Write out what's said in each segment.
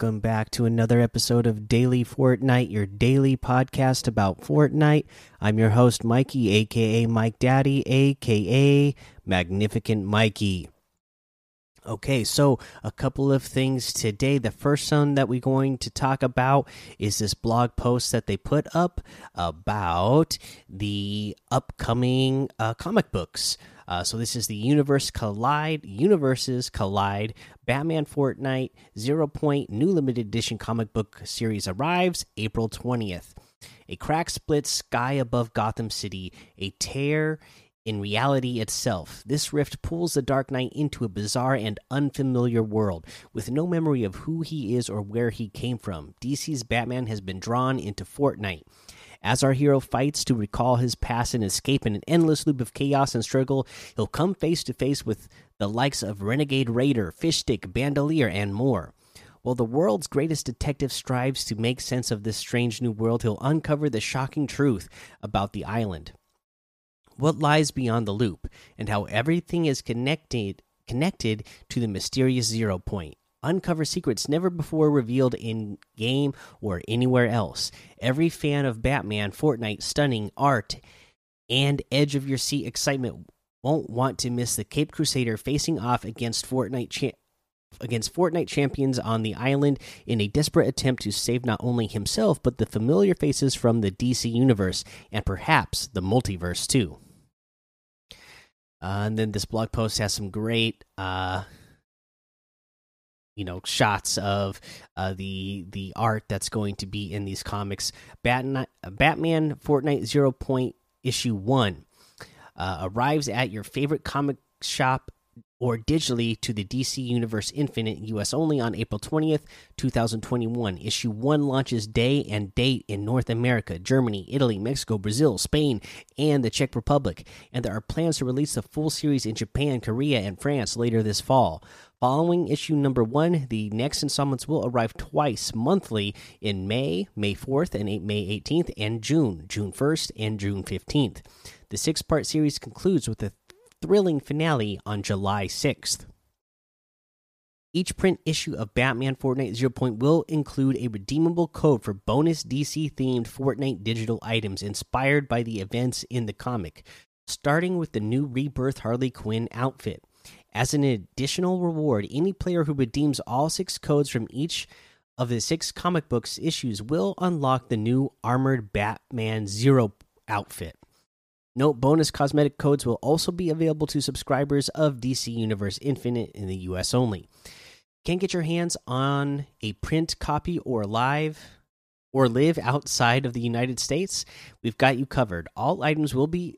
Welcome back to another episode of Daily Fortnite, your daily podcast about Fortnite. I'm your host, Mikey, aka Mike Daddy, aka Magnificent Mikey. Okay, so a couple of things today. The first one that we're going to talk about is this blog post that they put up about the upcoming uh, comic books. Uh, so this is the Universe Collide, Universes Collide, Batman Fortnite Zero Point New Limited Edition comic book series arrives April 20th. A crack splits sky above Gotham City, a tear in reality itself. This rift pulls the Dark Knight into a bizarre and unfamiliar world, with no memory of who he is or where he came from. DC's Batman has been drawn into Fortnite. As our hero fights to recall his past and escape in an endless loop of chaos and struggle, he'll come face to face with the likes of Renegade Raider, Fishstick, Bandolier, and more. While the world's greatest detective strives to make sense of this strange new world, he'll uncover the shocking truth about the island. What lies beyond the loop, and how everything is connected connected to the mysterious zero point uncover secrets never before revealed in game or anywhere else. Every fan of Batman, Fortnite, stunning art, and edge of your seat excitement won't want to miss the Cape Crusader facing off against Fortnite against Fortnite champions on the island in a desperate attempt to save not only himself but the familiar faces from the DC universe and perhaps the multiverse too. Uh, and then this blog post has some great uh, you know shots of uh, the the art that's going to be in these comics. Batman, Batman Fortnite Zero Point Issue One uh, arrives at your favorite comic shop or digitally to the DC Universe Infinite US only on April 20th, 2021. Issue 1 launches day and date in North America, Germany, Italy, Mexico, Brazil, Spain, and the Czech Republic. And there are plans to release the full series in Japan, Korea, and France later this fall. Following issue number one, the next installments will arrive twice monthly in May, May 4th and May 18th, and June, June 1st and June 15th. The six part series concludes with a thrilling finale on July 6th. Each print issue of Batman Fortnite Zero Point will include a redeemable code for bonus DC themed Fortnite digital items inspired by the events in the comic, starting with the new Rebirth Harley Quinn outfit. As an additional reward, any player who redeems all six codes from each of the six comic books issues will unlock the new Armored Batman Zero outfit. Note bonus cosmetic codes will also be available to subscribers of DC Universe Infinite in the US only. Can't get your hands on a print copy or live or live outside of the United States? We've got you covered. All items will be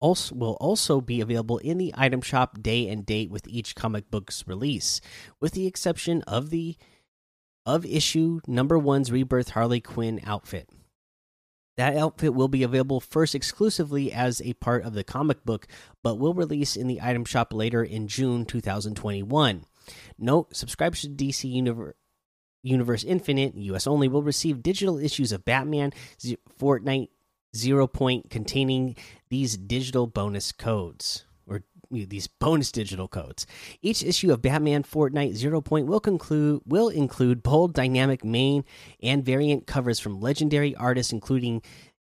also will also be available in the item shop day and date with each comic book's release, with the exception of the of issue number one's rebirth Harley Quinn outfit. That outfit will be available first exclusively as a part of the comic book, but will release in the item shop later in June 2021. Note: subscribers to DC Universe. Universe Infinite, US only, will receive digital issues of Batman, Fortnite, Zero Point containing these digital bonus codes these bonus digital codes. Each issue of Batman Fortnite Zero Point will conclude will include bold dynamic main and variant covers from legendary artists including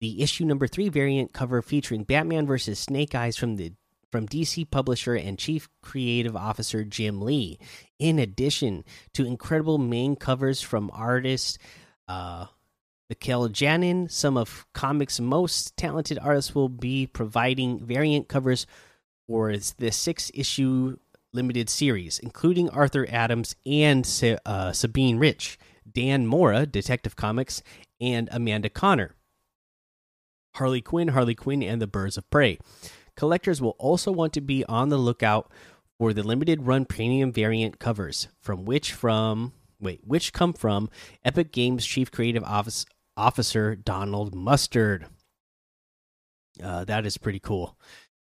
the issue number 3 variant cover featuring Batman versus Snake Eyes from the from DC publisher and chief creative officer Jim Lee. In addition to incredible main covers from artists uh Mikel Janin, some of comics' most talented artists, will be providing variant covers for the six issue limited series, including Arthur Adams and uh, Sabine Rich, Dan Mora, Detective Comics, and Amanda Conner. Harley Quinn, Harley Quinn, and the Birds of Prey. Collectors will also want to be on the lookout for the limited run premium variant covers, from which from wait, which come from Epic Games Chief Creative Office Officer Donald Mustard. Uh, that is pretty cool.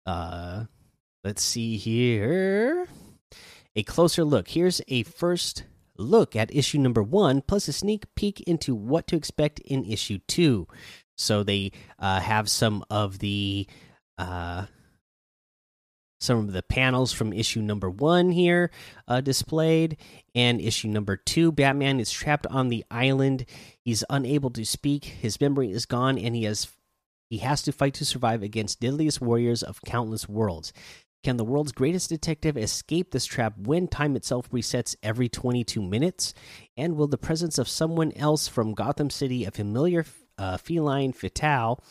Uh, let's see here. A closer look. Here's a first look at issue number one, plus a sneak peek into what to expect in issue two. So they uh, have some of the uh, some of the panels from issue number one here uh, displayed. And issue number two Batman is trapped on the island. He's unable to speak, his memory is gone, and he has. He has to fight to survive against deadliest warriors of countless worlds. Can the world's greatest detective escape this trap when time itself resets every 22 minutes? And will the presence of someone else from Gotham City, a familiar uh, feline fatale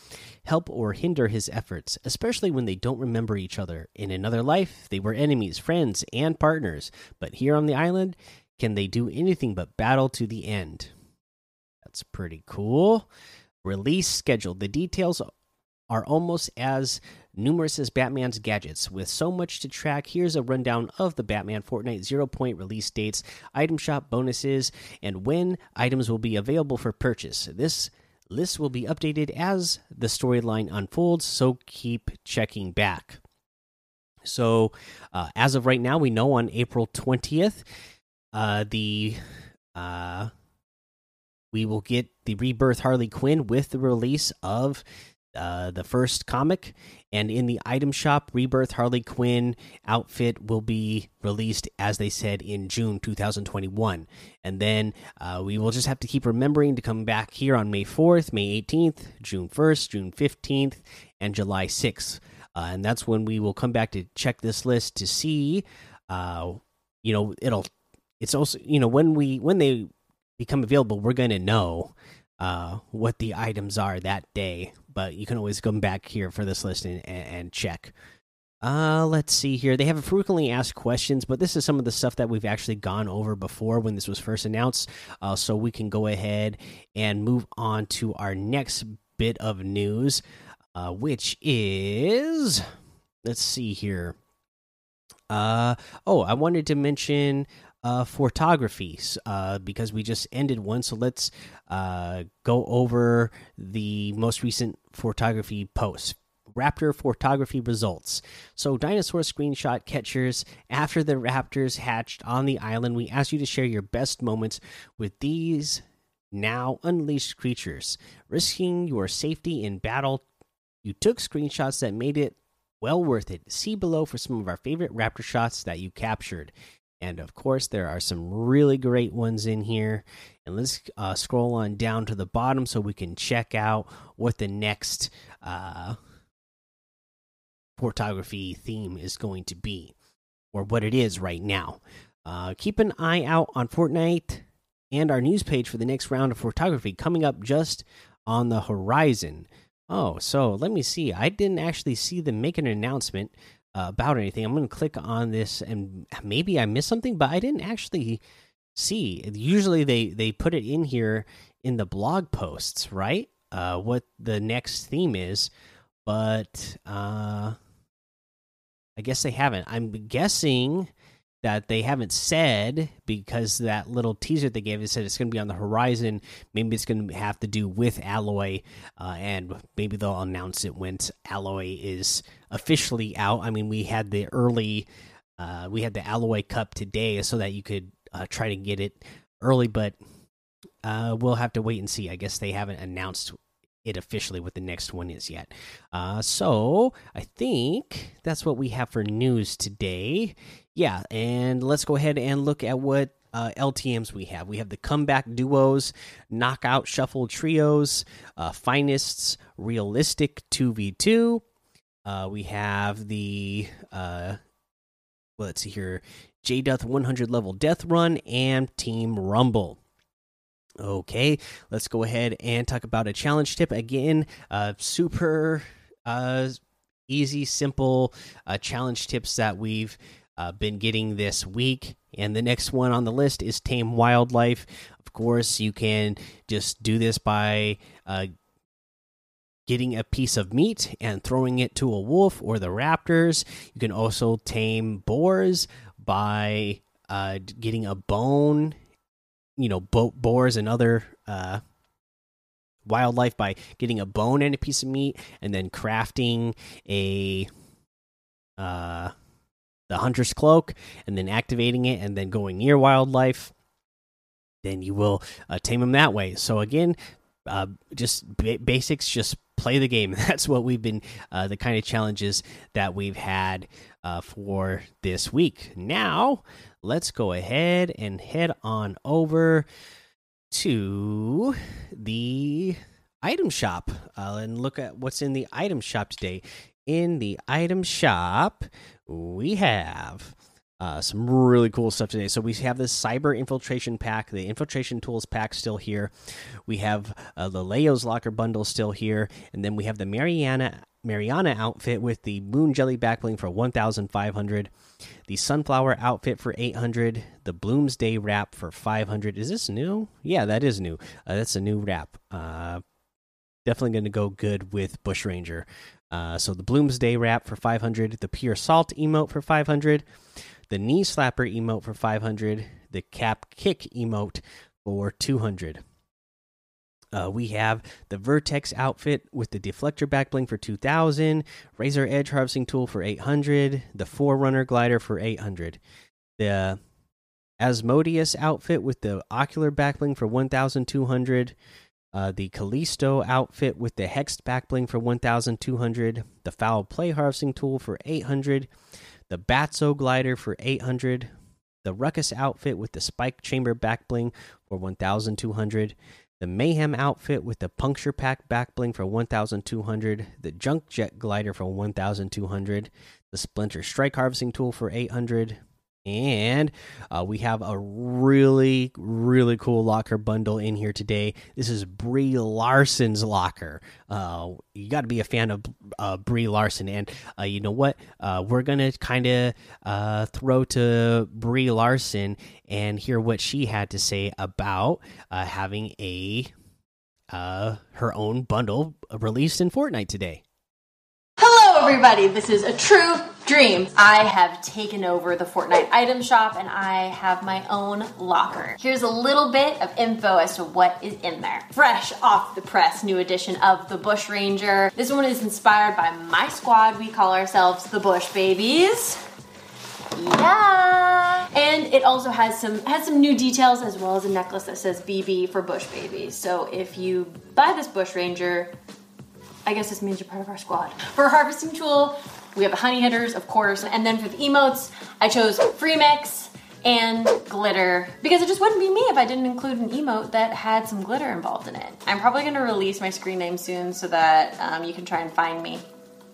help or hinder his efforts, especially when they don't remember each other. In another life, they were enemies, friends, and partners, but here on the island, can they do anything but battle to the end? That's pretty cool. Release schedule. The details are almost as numerous as Batman's gadgets. With so much to track, here's a rundown of the Batman Fortnite Zero Point release dates, item shop bonuses, and when items will be available for purchase. This list will be updated as the storyline unfolds, so keep checking back. So, uh, as of right now, we know on April 20th, uh, the uh, we will get the Rebirth Harley Quinn with the release of uh, the first comic, and in the item shop, Rebirth Harley Quinn outfit will be released, as they said, in June 2021. And then uh, we will just have to keep remembering to come back here on May 4th, May 18th, June 1st, June 15th, and July 6th. Uh, and that's when we will come back to check this list to see, uh, you know, it'll, it's also, you know, when we, when they become available, we're going to know uh, what the items are that day but you can always come back here for this list and, and check. Uh, let's see here. They have frequently asked questions, but this is some of the stuff that we've actually gone over before when this was first announced. Uh, so we can go ahead and move on to our next bit of news, uh, which is let's see here. Uh, oh, I wanted to mention uh, photography uh, because we just ended one. So let's uh, go over the most recent photography posts. Raptor photography results. So, dinosaur screenshot catchers. After the raptors hatched on the island, we asked you to share your best moments with these now unleashed creatures. Risking your safety in battle, you took screenshots that made it well worth it. See below for some of our favorite raptor shots that you captured. And of course, there are some really great ones in here. And let's uh, scroll on down to the bottom so we can check out what the next uh, photography theme is going to be, or what it is right now. Uh, keep an eye out on Fortnite and our news page for the next round of photography coming up just on the horizon. Oh, so let me see. I didn't actually see them make an announcement about anything. I'm going to click on this, and maybe I missed something, but I didn't actually see. Usually they they put it in here in the blog posts, right? Uh, what the next theme is, but uh, I guess they haven't. I'm guessing that they haven't said because that little teaser they gave it said it's going to be on the horizon. Maybe it's going to have to do with Alloy, uh, and maybe they'll announce it when Alloy is officially out. I mean, we had the early, uh, we had the Alloy Cup today, so that you could uh, try to get it early, but uh, we'll have to wait and see. I guess they haven't announced it officially what the next one is yet. Uh, so I think that's what we have for news today. Yeah, and let's go ahead and look at what uh, LTMs we have. We have the comeback duos, knockout shuffle trios, uh, realistic 2v2. Uh, we have the, uh, well, let's see here, JDuth 100 level death run and Team Rumble. Okay, let's go ahead and talk about a challenge tip again. Uh, super uh, easy, simple uh, challenge tips that we've uh, been getting this week. And the next one on the list is tame wildlife. Of course, you can just do this by uh, getting a piece of meat and throwing it to a wolf or the raptors. You can also tame boars by uh, getting a bone you know bo boars and other uh, wildlife by getting a bone and a piece of meat and then crafting a uh the hunter's cloak and then activating it and then going near wildlife then you will uh, tame them that way so again uh, just ba basics, just play the game. That's what we've been uh, the kind of challenges that we've had uh, for this week. Now, let's go ahead and head on over to the item shop uh, and look at what's in the item shop today. In the item shop, we have uh, some really cool stuff today. So we have this cyber infiltration pack, the infiltration tools pack still here. We have uh, the Leo's locker bundle still here, and then we have the Mariana Mariana outfit with the moon jelly backbling for 1,500, the sunflower outfit for 800, the Bloomsday wrap for 500. Is this new? Yeah, that is new. Uh, that's a new wrap. Uh, definitely going to go good with Bushranger. Uh, so the Bloomsday wrap for 500, the pure salt emote for 500, the knee slapper emote for 500, the cap kick emote for 200. Uh, we have the Vertex outfit with the deflector backbling for 2000, Razor Edge harvesting tool for 800, the Forerunner glider for 800, the Asmodeus outfit with the ocular backbling for 1200, uh, the Callisto outfit with the Hexed backbling for 1200, the Foul Play harvesting tool for 800, the Batso glider for 800, the Ruckus outfit with the Spike Chamber backbling for 1200 the Mayhem outfit with the puncture pack Backbling for 1200, the Junk Jet glider for 1200, the Splinter Strike harvesting tool for 800, and uh, we have a really, really cool locker bundle in here today. This is Brie Larson's locker. Uh, you got to be a fan of uh, Brie Larson, and uh, you know what? Uh, we're gonna kind of uh, throw to Brie Larson and hear what she had to say about having a her own bundle released in Fortnite today. Hello, everybody. This is a true dream. I have taken over the Fortnite item shop and I have my own locker. Here's a little bit of info as to what is in there. Fresh off the press, new edition of the Bush Ranger. This one is inspired by my squad. We call ourselves the Bush Babies. Yeah. And it also has some has some new details as well as a necklace that says BB for Bush Babies. So if you buy this Bush Ranger, I guess this means you're part of our squad. For a harvesting tool, we have the honey hitters, of course, and then for the emotes, I chose free mix and glitter because it just wouldn't be me if I didn't include an emote that had some glitter involved in it. I'm probably going to release my screen name soon so that um, you can try and find me.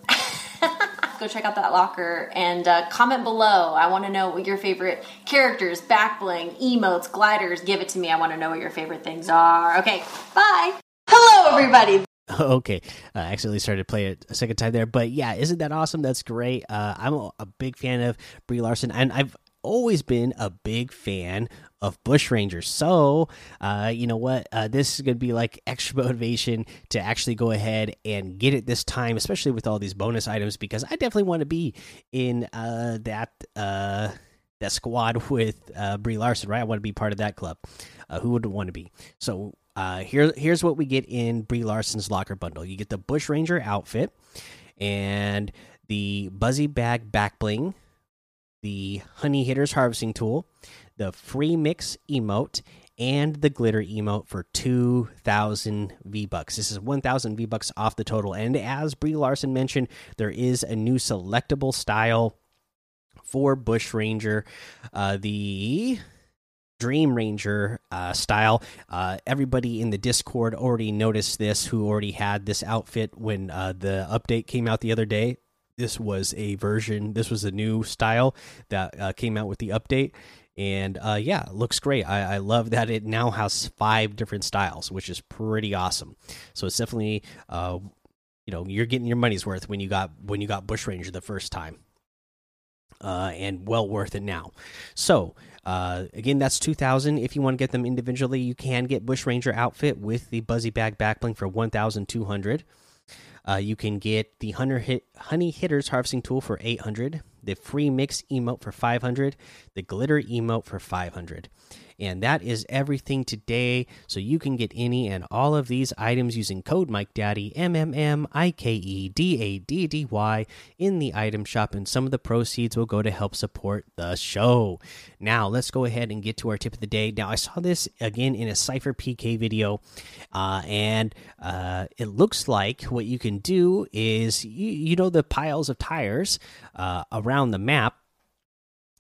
Go check out that locker and uh, comment below. I want to know what your favorite characters, backbling, emotes, gliders. Give it to me. I want to know what your favorite things are. Okay, bye. Hello, everybody. Okay, uh, I accidentally started to play it a second time there, but yeah, isn't that awesome? That's great. Uh, I'm a, a, big fan of Brie Larson, and I've always been a big fan of Bush Rangers. So, uh, you know what? Uh, this is going to be like extra motivation to actually go ahead and get it this time, especially with all these bonus items, because I definitely want to be in uh, that uh, that squad with Brie Larson, right? I want to be part of that club. who wouldn't want to be? So uh, here, here's what we get in Brie Larson's locker bundle. You get the Bush Ranger outfit and the Buzzy Bag back bling, the Honey Hitters harvesting tool, the free mix emote, and the glitter emote for 2000 V bucks. This is 1000 V bucks off the total. And as Brie Larson mentioned, there is a new selectable style for Bush Ranger. Uh, the Dream Ranger uh, style. Uh, everybody in the Discord already noticed this, who already had this outfit when uh, the update came out the other day. This was a version, this was a new style that uh, came out with the update. And uh, yeah, looks great. I, I, love that it now has five different styles, which is pretty awesome. So it's definitely, uh, you know, you're getting your money's worth when you got when you got Bush Ranger the first time, and well worth it now. So uh, again, that's 2000. If you want to get them individually, you can get Bush Ranger outfit with the Buzzy Bag backbling for 1200. Uh, you can get the Hunter Hit Honey Hitters harvesting tool for 800, the free mix emote for 500, the glitter emote for 500. And that is everything today. So you can get any and all of these items using code Mike Daddy M M M I K E D A D D Y in the item shop, and some of the proceeds will go to help support the show. Now let's go ahead and get to our tip of the day. Now I saw this again in a CypherPK video, uh, and uh, it looks like what you can do is you, you know the piles of tires uh, around the map.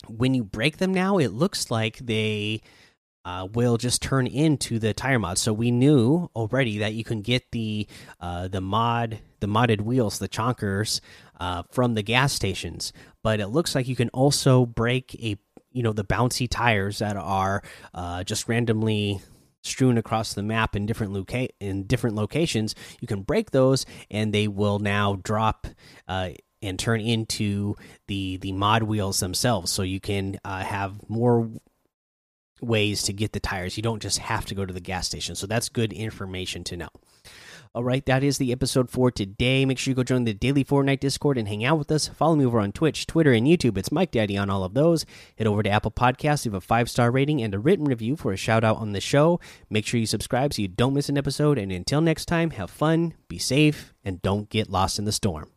When you break them now, it looks like they uh, will just turn into the tire mod. So we knew already that you can get the uh, the mod the modded wheels, the chonkers, uh, from the gas stations. But it looks like you can also break a you know the bouncy tires that are uh, just randomly strewn across the map in different loca in different locations. You can break those, and they will now drop uh, and turn into the the mod wheels themselves. So you can uh, have more ways to get the tires. You don't just have to go to the gas station. So that's good information to know. All right, that is the episode for today. Make sure you go join the daily Fortnite Discord and hang out with us. Follow me over on Twitch, Twitter, and YouTube. It's Mike Daddy on all of those. Head over to Apple Podcasts, leave a five star rating and a written review for a shout out on the show. Make sure you subscribe so you don't miss an episode. And until next time, have fun, be safe, and don't get lost in the storm.